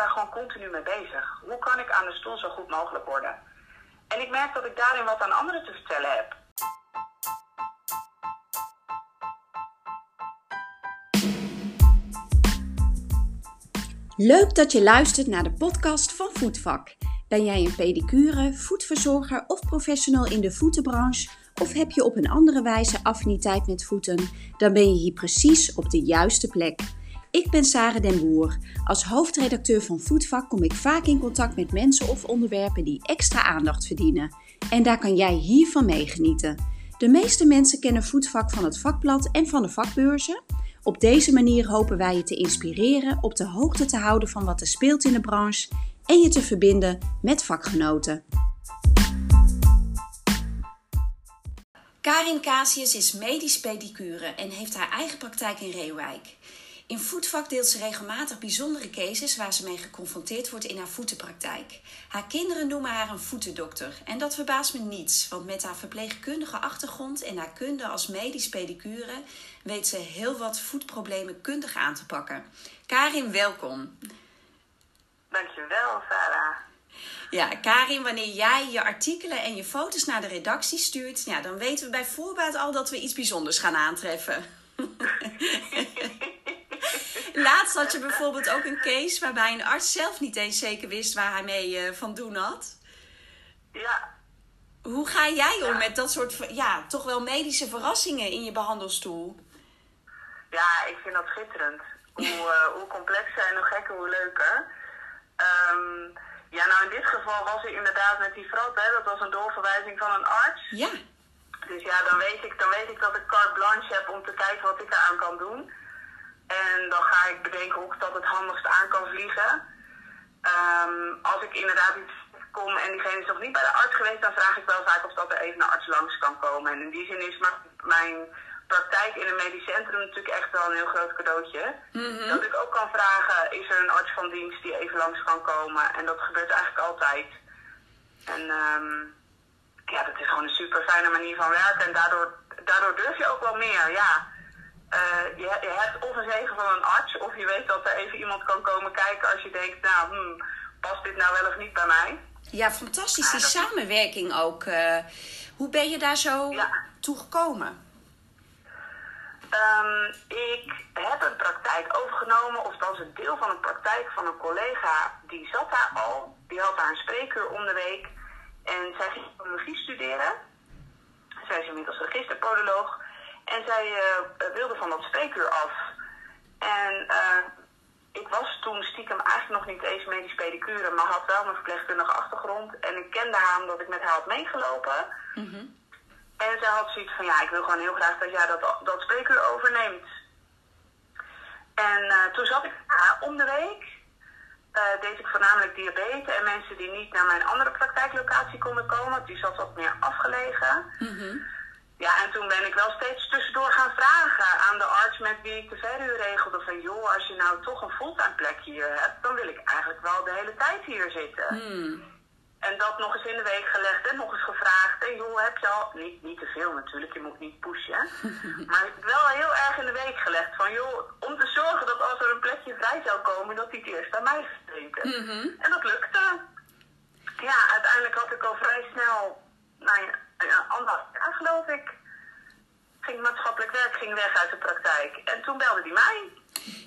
daar gewoon continu mee bezig. Hoe kan ik aan de stoel zo goed mogelijk worden? En ik merk dat ik daarin wat aan anderen te vertellen heb. Leuk dat je luistert naar de podcast van Voetvak. Ben jij een pedicure, voetverzorger of professional in de voetenbranche? Of heb je op een andere wijze affiniteit met voeten? Dan ben je hier precies op de juiste plek. Ik ben Sarah Den Boer. Als hoofdredacteur van Voetvak kom ik vaak in contact met mensen of onderwerpen die extra aandacht verdienen. En daar kan jij hiervan meegenieten. De meeste mensen kennen Voetvak van het vakblad en van de vakbeurzen. Op deze manier hopen wij je te inspireren, op de hoogte te houden van wat er speelt in de branche en je te verbinden met vakgenoten. Karin Casius is medisch pedicure en heeft haar eigen praktijk in Reeuwijk. In Voetvak deelt ze regelmatig bijzondere cases waar ze mee geconfronteerd wordt in haar voetenpraktijk. Haar kinderen noemen haar een voetendokter. En dat verbaast me niets, want met haar verpleegkundige achtergrond en haar kunde als medisch pedicure weet ze heel wat voetproblemen kundig aan te pakken. Karin, welkom. Dankjewel, Sarah. Ja, Karin, wanneer jij je artikelen en je foto's naar de redactie stuurt, ja, dan weten we bij voorbaat al dat we iets bijzonders gaan aantreffen. Laatst had je bijvoorbeeld ook een case waarbij een arts zelf niet eens zeker wist waar hij mee uh, van doen had. Ja. Hoe ga jij om met dat soort, ja, toch wel medische verrassingen in je behandelstoel? Ja, ik vind dat schitterend. Hoe, uh, hoe complexer en hoe gekker, hoe leuker. Um, ja, nou in dit geval was ik inderdaad met die frat, hè, dat was een doorverwijzing van een arts. Ja. Dus ja, dan weet ik, dan weet ik dat ik carte blanche heb om te kijken wat ik eraan kan doen. En dan ga ik bedenken hoe ik dat het handigst aan kan vliegen. Um, als ik inderdaad iets kom en diegene is nog niet bij de arts geweest, dan vraag ik wel vaak of dat er even een arts langs kan komen. En in die zin is mijn praktijk in een medisch centrum natuurlijk echt wel een heel groot cadeautje. Mhm. Dat ik ook kan vragen, is er een arts van dienst die even langs kan komen? En dat gebeurt eigenlijk altijd. En um, ja, dat is gewoon een super fijne manier van werken. En daardoor, daardoor durf je ook wel meer, ja. Uh, je, je, hebt of een zegen van een arts, of je weet dat er even iemand kan komen kijken als je denkt, nou, hmm, past dit nou wel of niet bij mij? Ja, fantastisch. Die samenwerking ook. Uh, hoe ben je daar zo ja. toe gekomen? Um, ik heb een praktijk overgenomen, of dat is een deel van een praktijk van een collega. Die zat daar al, die had daar een spreekuur om de week. En zij ging podologie studeren. Zij is inmiddels registerpodoloog. En zij uh, wilde van dat spreekuur af. En uh, ik was toen stiekem eigenlijk nog niet eens medisch pedicure, maar had wel een verpleegkundige achtergrond. En ik kende haar omdat ik met haar had meegelopen. Mm -hmm. En zij had zoiets van, ja, ik wil gewoon heel graag dat jij dat, dat spreekuur overneemt. En uh, toen zat ik om de week, uh, deed ik voornamelijk diabetes en mensen die niet naar mijn andere praktijklocatie konden komen. Die zat wat meer afgelegen. Mm -hmm. Ja, en toen ben ik wel steeds tussendoor gaan vragen aan de arts met wie ik de verhuur regelde. Van joh, als je nou toch een fulltime plek hier hebt, dan wil ik eigenlijk wel de hele tijd hier zitten. Mm. En dat nog eens in de week gelegd en nog eens gevraagd. En joh, heb je al... Niet, niet te veel natuurlijk, je moet niet pushen. maar wel heel erg in de week gelegd. Van joh, om te zorgen dat als er een plekje vrij zou komen, dat hij het eerst aan mij denken. Mm -hmm. En dat lukte. Ja, uiteindelijk had ik al vrij snel, nou ja, anderhalf jaar geloof ik, ging maatschappelijk werk ging weg uit de praktijk. En toen belde hij mij.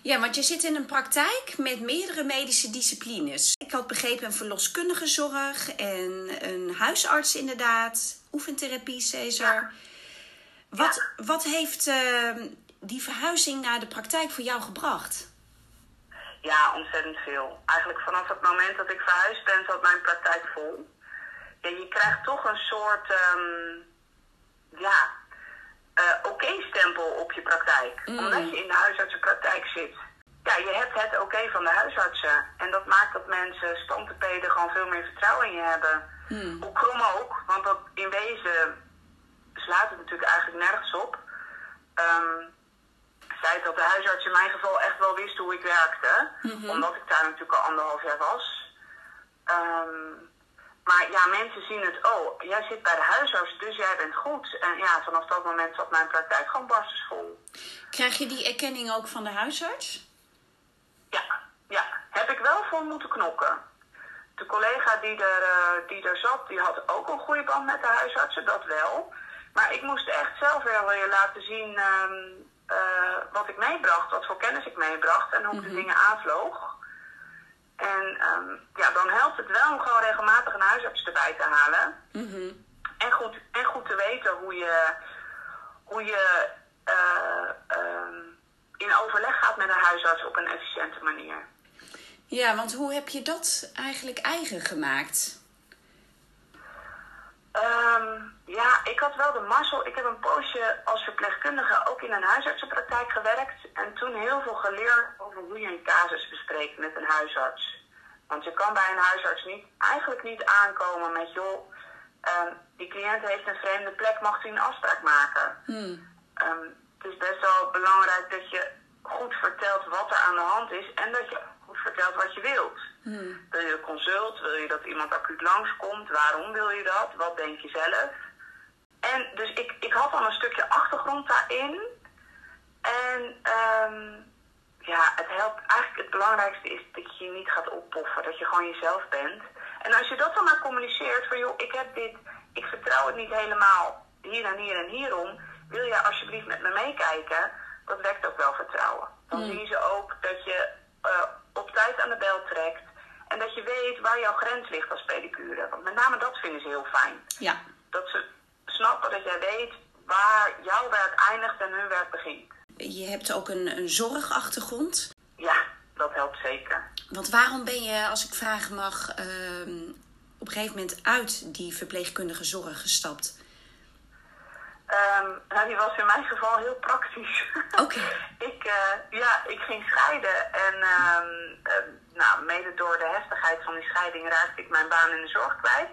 Ja, want je zit in een praktijk met meerdere medische disciplines. Ik had begrepen een verloskundige zorg en een huisarts inderdaad. Oefentherapie, Cesar. Ja. Wat, Ja. wat heeft uh, die verhuizing naar de praktijk voor jou gebracht? Ja, ontzettend veel. Eigenlijk vanaf het moment dat ik verhuisd ben, zat mijn praktijk vol. Ja, je krijgt toch een soort, um, ja, uh, oké-stempel op je praktijk. Mm. Omdat je in de huisartsenpraktijk zit. Ja, je hebt het oké van de huisartsen. En dat maakt dat mensen, standpeden, gewoon veel meer vertrouwen in je hebben. Mm. Hoe krom ook, want dat in wezen slaat het natuurlijk eigenlijk nergens op. Um, het feit dat de huisarts in mijn geval echt wel wist hoe ik werkte. Mm -hmm. Omdat ik daar natuurlijk al anderhalf jaar was. Um, maar ja, mensen zien het, oh, jij zit bij de huisarts, dus jij bent goed. En ja, vanaf dat moment zat mijn praktijk gewoon barstensvol. Krijg je die erkenning ook van de huisarts? Ja, ja, heb ik wel voor moeten knokken. De collega die er, eh, die er zat, die had ook een goede band met de huisartsen, dat wel. Maar ik moest echt zelf wel weer laten zien ehm, eh, wat ik meebracht, wat voor kennis ik meebracht en hoe ik de dingen aanvloog. En ehm, ja, dan helpt het wel om gewoon regelmatig een huisarts erbij te halen. en, goed, en goed te weten hoe je, hoe je eh, ehm, in overleg gaat met een huisarts op een efficiënte manier. Ja, want hoe heb je dat eigenlijk eigen gemaakt? Ehm, ja, ik had wel de mazzel. Ik heb een poosje als verpleegkundige ook in een huisartsenpraktijk gewerkt. En toen heel veel geleerd over hoe je een casus bespreekt met een huisarts. Want je kan bij een huisarts niet, eigenlijk niet aankomen met, joh, um, die cliënt heeft een vreemde plek, mag hij een afspraak maken? Hmm. Ehm, het is best wel belangrijk dat je goed vertelt wat er aan de hand is en dat je goed vertelt wat je wilt. Hmm. Wil je een consult? Wil je dat iemand acuut langskomt? Waarom wil je dat? Wat denk je zelf? En dus ik, ik had al een stukje achtergrond daarin. En um, ja, het helpt. Eigenlijk het belangrijkste is dat je je niet gaat oppoffen. Dat je gewoon jezelf bent. En als je dat dan maar communiceert van joh, ik heb dit, ik vertrouw het niet helemaal hier en hier en hierom. Wil je alsjeblieft met me meekijken? Dat wekt ook wel vertrouwen. Dan Hmm. zien ze ook dat je eh, op tijd aan de bel trekt. En dat je weet waar jouw grens ligt als pedicure. Want met name dat vinden ze heel fijn. Ja. Dat ze snappen dat jij weet waar jouw werk eindigt en hun werk begint. Je hebt ook een, een zorgachtergrond. Ja, dat helpt zeker. Want waarom ben je, als ik vragen mag, ehm, op een gegeven moment uit die verpleegkundige zorg gestapt? Ehm, nou, die was in mijn geval heel praktisch. Oké. ik, eh, ja, ik ging scheiden en ehm, eh, nou, mede door de heftigheid van die scheiding raakte ik mijn baan in de zorg kwijt.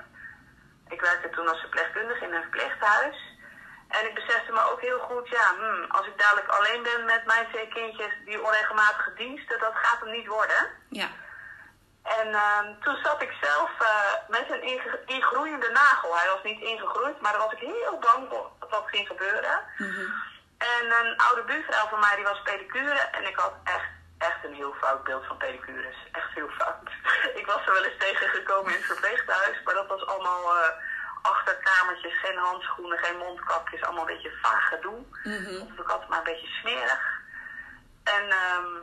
Ik werkte toen als verpleegkundige in een verpleeghuis. En ik besefte me ook heel goed, ja, hmm, als ik dadelijk alleen ben met mijn twee kindjes, die onregelmatige diensten, dat gaat hem niet worden. Ja. En ehm, toen zat ik zelf eh, met een ingroeiende nagel. Hij was niet ingegroeid, maar daar was ik heel bang voor dat dat ging gebeuren. En een oude buurvrouw van mij die was pedicure en ik had echt, echt een heel fout beeld van pedicures. Echt heel fout. ik was er wel eens tegengekomen in het verpleeghuis, maar dat was allemaal eh, achterkamertjes, geen handschoenen, geen mondkapjes, allemaal een beetje vaag gedoe. Mhm. Of ik altijd maar een beetje smerig. En ehm,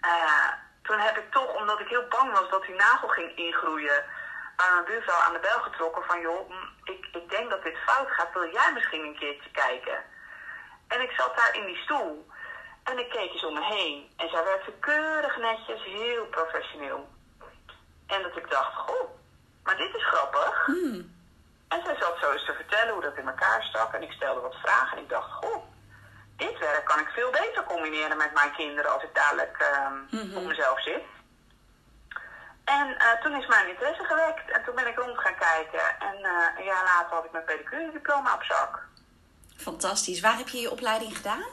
eh, toen heb ik toch, omdat ik heel bang was dat die nagel ging ingroeien, bij mijn buurvrouw aan de bel getrokken van joh, mm, ik, ik denk dat dit fout gaat, wil jij misschien een keertje kijken? En ik zat daar in die stoel en ik keek eens om me heen. En zij werkte keurig netjes, heel professioneel. En dat ik dacht, goh, maar dit is grappig. En zij zat zo eens te vertellen hoe dat in elkaar stak. En ik stelde wat vragen en ik dacht, goh, dit werk kan ik veel beter combineren met mijn kinderen als ik dadelijk ehm, op mezelf zit. En eh, toen is mijn interesse gewekt en toen ben ik rond gaan kijken. En eh, een jaar later had ik mijn pedicure diploma op zak. Fantastisch. Waar heb je je opleiding gedaan?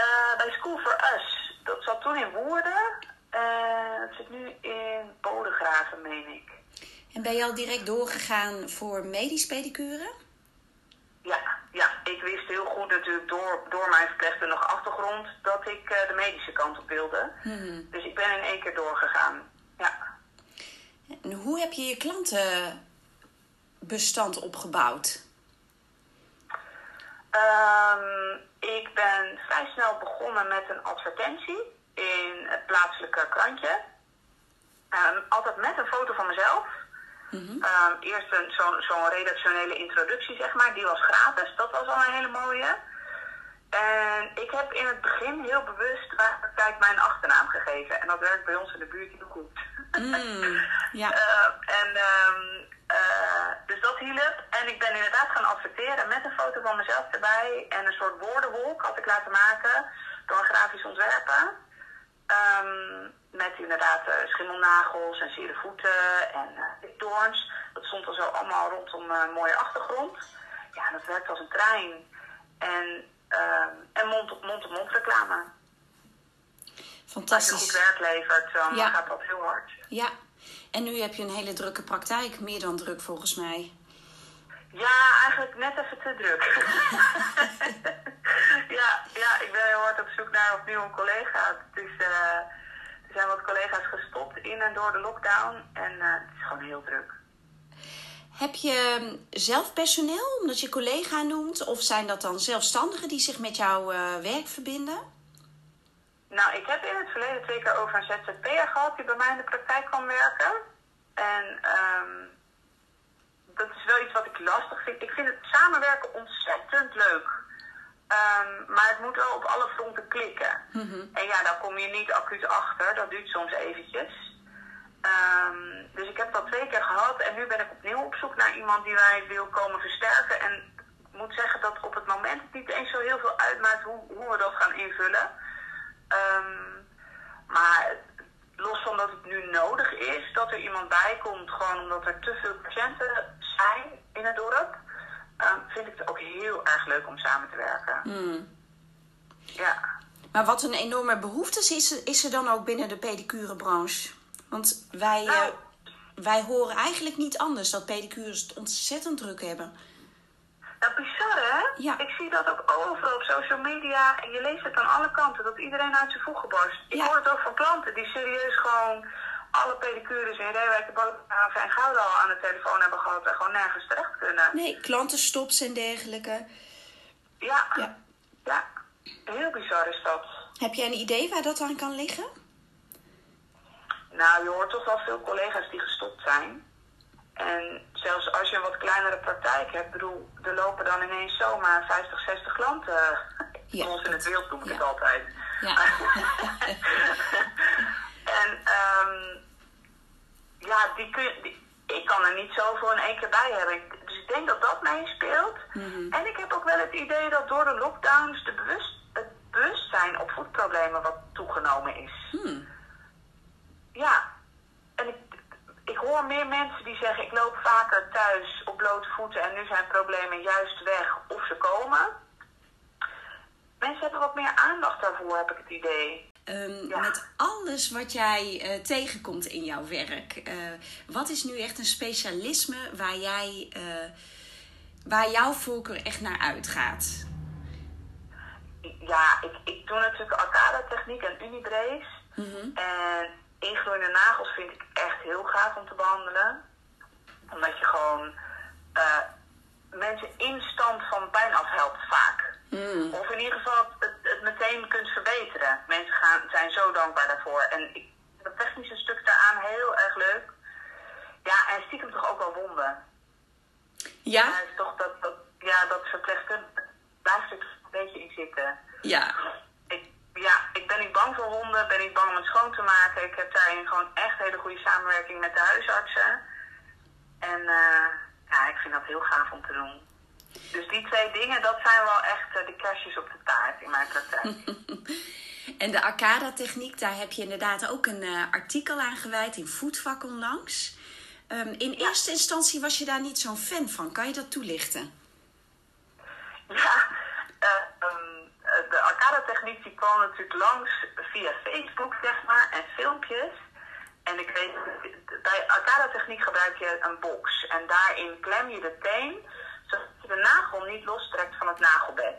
Eh, bij School for Us. Dat zat toen in Woerden. Eh, het zit nu in Bodegraven, meen ik. En ben je al direct doorgegaan voor medisch pedicure? Ja, ja, ik wist heel goed natuurlijk door, door mijn verpleegkundige achtergrond dat ik eh, de medische kant op wilde. Dus ik ben in één keer doorgegaan. Ja. En hoe heb je je klantenbestand opgebouwd? Ehm, ik ben vrij snel begonnen met een advertentie in het plaatselijke krantje. Ehm, altijd met een foto van mezelf. Ehm, eerst een, zo'n, zo'n redactionele introductie, zeg maar. Die was gratis. Dat was al een hele mooie. En ik heb in het begin heel bewust praktijk mijn achternaam gegeven. En dat werkt bij ons in de buurt heel goed. Mm, ja. Eh, en, ehm, eh, dus dat hielp. En ik ben inderdaad gaan adverteren met een foto van mezelf erbij. En een soort woordenwolk had ik laten maken door een grafisch ontwerper. Ehm, met inderdaad eh, schimmelnagels en zere voeten en uh, doorns. Dat stond er zo allemaal rondom een mooie achtergrond. Ja, dat werkt als een trein. En, ehm, en mond-op-mond-op-mond reclame. Als je goed Fantastisch. werk levert, dan Ja. gaat dat heel hard. Ja. En nu heb je een hele drukke praktijk. Meer dan druk volgens mij. Ja, eigenlijk net even te druk. ja, ja, ik ben heel hard op zoek naar opnieuw een collega. Eh, Er zijn wat collega's gestopt in en door de lockdown. En uh, het is gewoon heel druk. Heb je hm, zelf personeel, omdat je collega noemt? Of zijn dat dan zelfstandigen die zich met jouw uh, werk verbinden? Nou, ik heb in het verleden twee keer over een ZZP'er gehad die bij mij in de praktijk kwam werken. En um, dat is wel iets wat ik lastig vind. Ik vind het samenwerken ontzettend leuk. Um, maar het moet wel op alle fronten klikken. Mm -hmm. En ja, daar kom je niet acuut achter. Dat duurt soms eventjes. Um, dus ik heb dat twee keer gehad. En nu ben ik opnieuw op zoek naar iemand die mij wil komen versterken. En ik moet zeggen dat op het moment het niet eens zo heel veel uitmaakt hoe, hoe we dat gaan invullen. Um, maar los van dat het nu nodig is dat er iemand bij komt, gewoon omdat er te veel patiënten zijn in het dorp, um, vind ik het ook heel erg leuk om samen te werken. Mm. Ja. Maar wat een enorme behoefte is, is er dan ook binnen de pedicurebranche? Want wij, nou, uh, wij horen eigenlijk niet anders dat pedicures het ontzettend druk hebben. Nou, bizar hè? Ja. Ik zie dat ook overal op social media. En je leest het aan alle kanten, dat iedereen uit zijn voegen barst. Ik Ja. hoor het ook van klanten die serieus gewoon alle pedicures in Reewijk, Bovenhaven en Gouda al aan de telefoon hebben gehad en gewoon nergens terecht kunnen. Nee, klantenstops en dergelijke. Ja, Ja. ja. Heel bizar is dat. Heb jij een idee waar dat aan kan liggen? Nou, je hoort toch wel veel collega's die gestopt zijn. En zelfs als je een wat kleinere hebt, bedoel, er lopen dan ineens zomaar 50, 60 klanten. Ja, Ons in het wild noem ik ja. het altijd. Ja. en um, ja, die kun die- ik kan er niet zoveel in één keer bij hebben. Ik- Dus ik denk dat dat meespeelt. Mhm. En ik heb ook wel het idee dat door de lockdowns de bewust, het bewustzijn op voedproblemen wat toegenomen is. Hmm. Ja, en ik, ik hoor meer mensen die zeggen: ik loop vaker thuis blote voeten en nu zijn problemen juist weg of ze komen. Mensen hebben wat meer aandacht daarvoor, heb ik het idee. Ehm, Ja. Met alles wat jij eh, tegenkomt in jouw werk, eh, wat is nu echt een specialisme waar jij, eh, waar jouw voorkeur echt naar uitgaat? Ja, ik, ik doe natuurlijk arcade techniek en unibrace. Mhm. En ingroeiende nagels vind ik echt heel gaaf om te behandelen. Omdat je gewoon eh, mensen in stand van pijn afhelpt vaak. Mm. Of in ieder geval het, het meteen kunt verbeteren. Mensen gaan, zijn zo dankbaar daarvoor. En ik het technische stuk daaraan heel erg leuk. Ja, en stiekem toch ook wel wonden. Ja? Ja, is toch dat, dat, ja, dat verpleegkundige blijft er toch een beetje in zitten. Ja. Ik, ja, ik ben niet bang voor honden, ben niet bang om het schoon te maken. Ik heb daarin gewoon echt hele goede samenwerking met de huisartsen. En eh, ja, ik vind dat heel gaaf om te doen. Dus die twee dingen, dat zijn wel echt eh, de kerstjes op de taart in mijn praktijk. En de arcada-techniek, daar heb je inderdaad ook een eh, artikel aan gewijd in Voetvak onlangs. Ehm, in Ja. eerste instantie was je daar niet zo'n fan van. Kan je dat toelichten? Ja, eh, ehm, eh, de arcade-techniek die kwam natuurlijk langs via Facebook, zeg maar, en filmpjes. En ik weet, bij arcade-techniek gebruik je een box. En daarin klem je de teen, zodat je de nagel niet lostrekt van het nagelbed.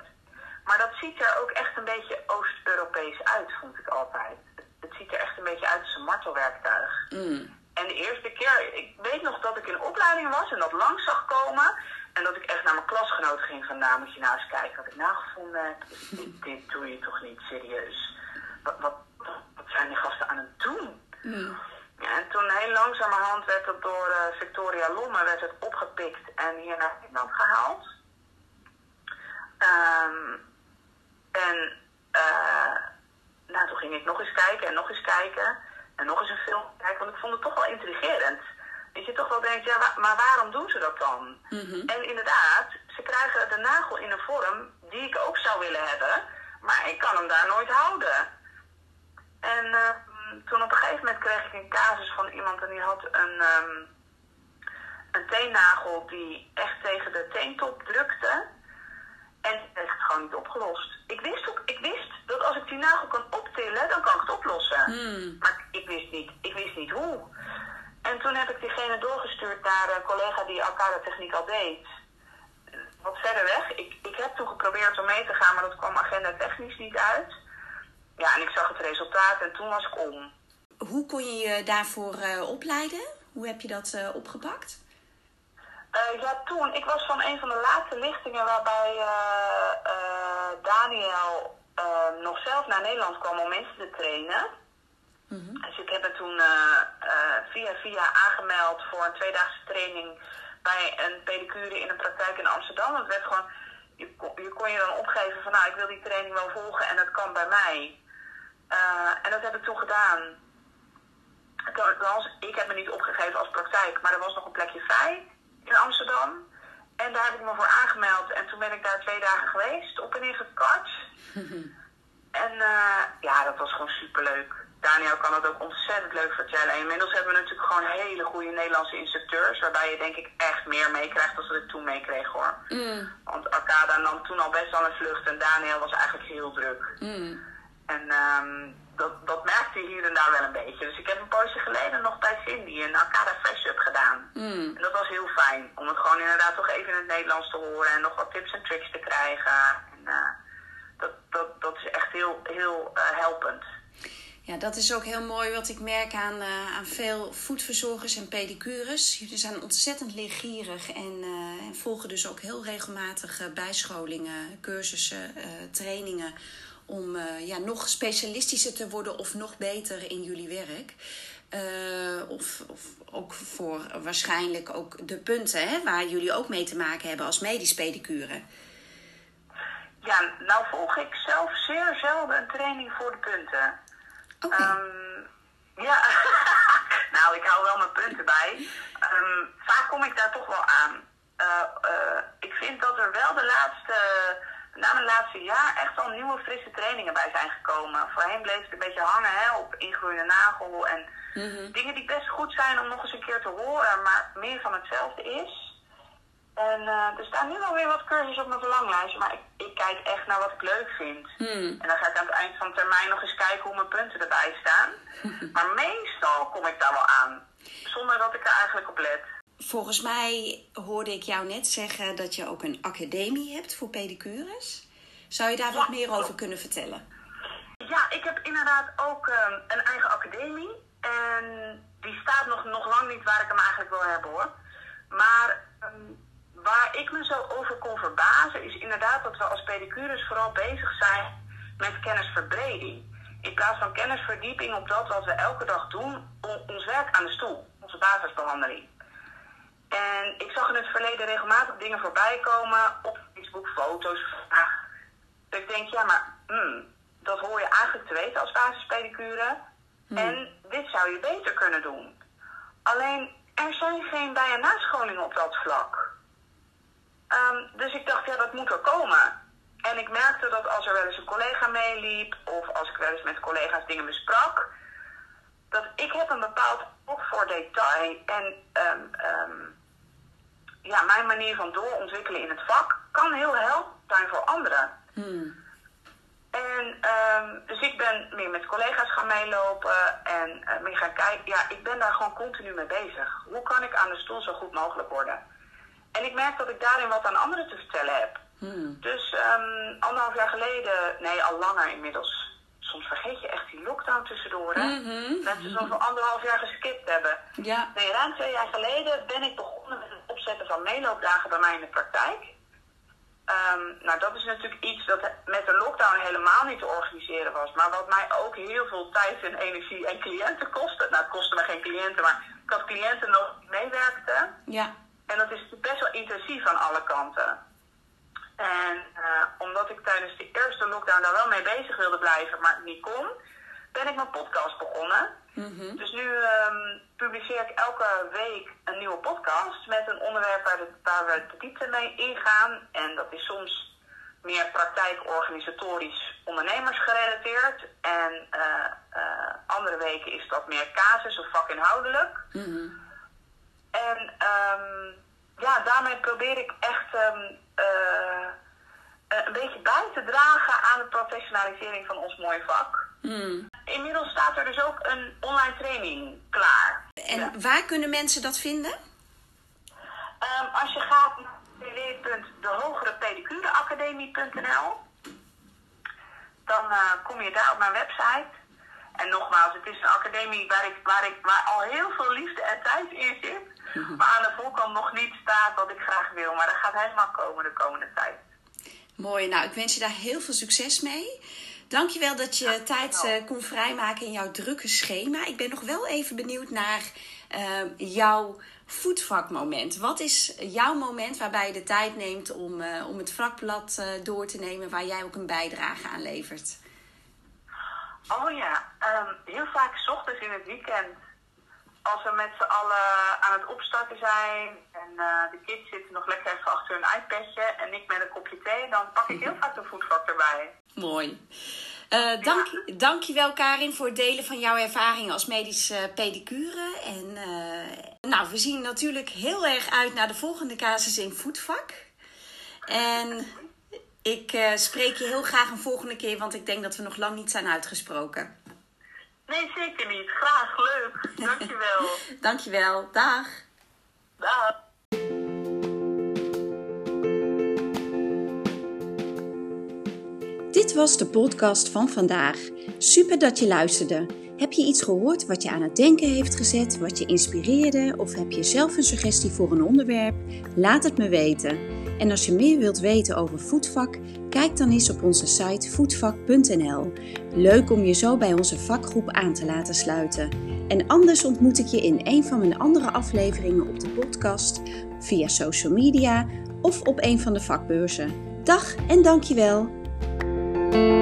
Maar dat ziet er ook echt een beetje Oost-Europees uit, vond ik altijd. Het ziet er echt een beetje uit als een martelwerktuig. Mm. En de eerste keer, ik weet nog dat ik in opleiding was en dat langs zag komen. En dat ik echt naar mijn klasgenoten ging van, nou moet je nou eens kijken wat ik nou gevonden heb. Dit, dit doe je toch niet serieus? Wat, wat, wat zijn die gasten aan het doen? Mm. Ja, en toen heel langzamerhand werd het door eh, Victoria Lomme werd het opgepikt en hier naar Nederland gehaald. Ehm, en nou, toen ging ik nog eens kijken en nog eens kijken. En nog eens een film kijken, want ik vond het toch wel intrigerend. Dat je toch wel denkt, ja, wa- maar waarom doen ze dat dan? Mhm. En inderdaad, ze krijgen de nagel in een vorm die ik ook zou willen hebben. Maar ik kan hem daar nooit houden. En eh, toen op een gegeven moment kreeg ik een casus van iemand en die had een, ehm, een teennagel die echt tegen de teentop drukte. En het gewoon niet opgelost. Ik wist, ook, ik wist dat als ik die nagel kan optillen, dan kan ik het oplossen. Mm. Maar ik wist, niet, ik wist niet hoe. En toen heb ik diegene doorgestuurd naar een collega die arcade techniek al deed. Wat verder weg. Ik, ik heb toen geprobeerd om mee te gaan, maar dat kwam agenda technisch niet uit. Ja, en ik zag het resultaat en toen was ik om. hoe kon je je daarvoor opleiden? Hoe heb je dat opgepakt? ja, toen. Ik was van een van de laatste lichtingen waarbij Daniel nog zelf naar Nederland kwam om mensen te trainen. Mhm. Dus ik heb me toen via via aangemeld voor een tweedaagse training bij een pedicure in een praktijk in Amsterdam. Het werd gewoon, je, kon, je kon je dan opgeven van nou, ik wil die training wel volgen en dat kan bij mij. Uh, en dat heb ik toen gedaan. ik heb me niet opgegeven als praktijk, maar er was nog een plekje vrij in Amsterdam. En daar heb ik me voor aangemeld. En toen ben ik daar twee dagen geweest, op en neer gekart. en uh, ja, dat was gewoon superleuk. Daniel kan het ook ontzettend leuk vertellen. En inmiddels hebben we natuurlijk gewoon hele goede Nederlandse instructeurs. Waarbij je denk ik echt meer meekrijgt dan dat ik toen meekreeg hoor. Mm. Want Arcada nam toen al best wel een vlucht en Daniel was eigenlijk heel druk. Mm. En um, dat, dat merkte je hier en daar wel een beetje. Dus ik heb een poosje geleden nog bij Cindy een Arcada Fresh Up gedaan. Mm. En dat was heel fijn. Om het gewoon inderdaad toch even in het Nederlands te horen. En nog wat tips en tricks te krijgen. En, uh, dat, dat, dat is echt heel, heel uh, helpend. Ja, dat is ook heel mooi wat ik merk aan, uh, aan veel voetverzorgers en pedicures. Jullie zijn ontzettend leergierig en, uh, en volgen dus ook heel regelmatig uh, bijscholingen, cursussen, trainingen. Om ja, nog specialistischer te worden of nog beter in jullie werk. of, of ook voor waarschijnlijk ook de punten hè, waar jullie ook mee te maken hebben als medisch pedicure. Ja, nou volg ik zelf zeer zelden een training voor de punten. Um, ja, nou, ik hou wel mijn punten bij. Um, vaak kom ik daar toch wel aan. Uh, uh, ik vind dat er wel de laatste, na mijn laatste jaar, echt al nieuwe frisse trainingen bij zijn gekomen. Voorheen bleef het een beetje hangen hè, op ingroeiende nagel en mm dingen die best goed zijn om nog eens een keer te horen, maar meer van hetzelfde is. En uh, er staan nu wel weer wat cursussen op mijn verlanglijstje, maar ik, ik, kijk echt naar wat ik leuk vind. Hmm. En dan ga ik aan het eind van de termijn nog eens kijken hoe mijn punten erbij staan. maar meestal kom ik daar wel aan, zonder dat ik er eigenlijk op let. Volgens mij hoorde ik jou net zeggen dat je ook een academie hebt voor pedicures. Zou je daar wat meer over kunnen vertellen? Ja, ik heb inderdaad ook um, een eigen academie. En die staat nog, nog lang niet waar ik hem eigenlijk wil hebben hoor. Maar um, waar ik me zo over kon verbazen, is inderdaad dat we als pedicures vooral bezig zijn met kennisverbreding. In plaats van kennisverdieping op dat wat we elke dag doen, ons werk aan de stoel, onze basisbehandeling. En ik zag in het verleden regelmatig dingen voorbij komen op Facebook, foto's, vragen. Dat ik denk, ja, maar hmm, dat hoor je eigenlijk te weten als basispedicure. Hmm. En dit zou je beter kunnen doen. Alleen, er zijn geen bij- en nascholingen op dat vlak. Um, dus ik dacht, ja, dat moet er komen. En ik merkte dat als er wel eens een collega meeliep, of als ik wel eens met collega's dingen besprak, dat ik heb een bepaald oog voor detail en um, um, ja, mijn manier van doorontwikkelen in het vak kan heel helpend zijn voor anderen. Hmm. En dus ik ben meer met collega's gaan meelopen en uh, meer gaan kijken. Ja, ik ben daar gewoon continu mee bezig. Hoe kan ik aan de stoel zo goed mogelijk worden? En ik merk dat ik daarin wat aan anderen te vertellen heb. Hmm. Dus um, anderhalf jaar geleden, nee, al langer inmiddels. Soms vergeet je echt die lockdown tussendoor. Hè? Mm-hmm. Mensen zo'n anderhalf jaar geskipt hebben. Ja. Nee, ruim twee jaar geleden ben ik begonnen met opzetten van meeloopdagen bij mij in de praktijk. Um, nou, dat is natuurlijk iets dat met de lockdown helemaal niet te organiseren was. Maar wat mij ook heel veel tijd en energie en cliënten kostte. Nou, het kostte me geen cliënten, maar ik had cliënten nog meewerkten. Ja. En dat is best wel intensief aan alle kanten. En uh, omdat ik tijdens de eerste lockdown daar wel mee bezig wilde blijven, maar niet kon, ben ik mijn podcast begonnen. Mm-hmm. Dus nu um, publiceer ik elke week een nieuwe podcast met een onderwerp waar, de, waar we de diepte mee ingaan. En dat is soms meer praktijkorganisatorisch ondernemersgerelateerd. En uh, uh, andere weken is dat meer casus of vakinhoudelijk. Mm-hmm. En um, ja, daarmee probeer ik echt um, uh, een beetje bij te dragen aan de professionalisering van ons mooie vak. Mm. Inmiddels staat er dus ook een online training klaar. En waar kunnen mensen dat vinden? Um, als je gaat naar www.dehogerepedicureacademie.nl dan uh, kom je daar op mijn website. En nogmaals, het is een academie waar, ik, waar, ik, waar al heel veel liefde en tijd in zit. Mhm. Maar aan de voorkant nog niet staat wat ik graag wil. Maar dat gaat helemaal komen de komende tijd. Mooi, nou ik wens je daar heel veel succes mee. Dankjewel dat je Ja, tijd eh, kon vrijmaken in jouw drukke schema. Ik ben nog wel even benieuwd naar eh, jouw voetvakmoment. Wat is jouw moment waarbij je de tijd neemt om, eh, om het vakblad door te nemen waar jij ook een bijdrage aan levert? Oh ja, ehm, heel vaak 's ochtends in het weekend. Als we met z'n allen aan het opstarten zijn en de kids zitten nog lekker even achter hun iPadje en ik met een kopje thee, dan pak ik heel vaak een voetvak erbij. Mooi. Eh dank, Dankjewel Karin voor het delen van jouw ervaringen als medische pedicure. En eh, nou, we zien natuurlijk heel erg uit naar de volgende casus in voetvak. En ik eh, spreek je heel graag een volgende keer, want ik denk dat we nog lang niet zijn uitgesproken. Nee, zeker niet. Graag, leuk. Dankjewel. Dankjewel, dag. Dag. Dit was de podcast van vandaag. Super dat je luisterde. Heb je iets gehoord wat je aan het denken heeft gezet, wat je inspireerde of heb je zelf een suggestie voor een onderwerp? Laat het me weten. En als je meer wilt weten over voetvak, kijk dan eens op onze site voetvak.nl. Leuk om je zo bij onze vakgroep aan te laten sluiten. En anders ontmoet ik je in een van mijn andere afleveringen op de podcast, via social media of op een van de vakbeurzen. Dag en dankjewel. Thank you.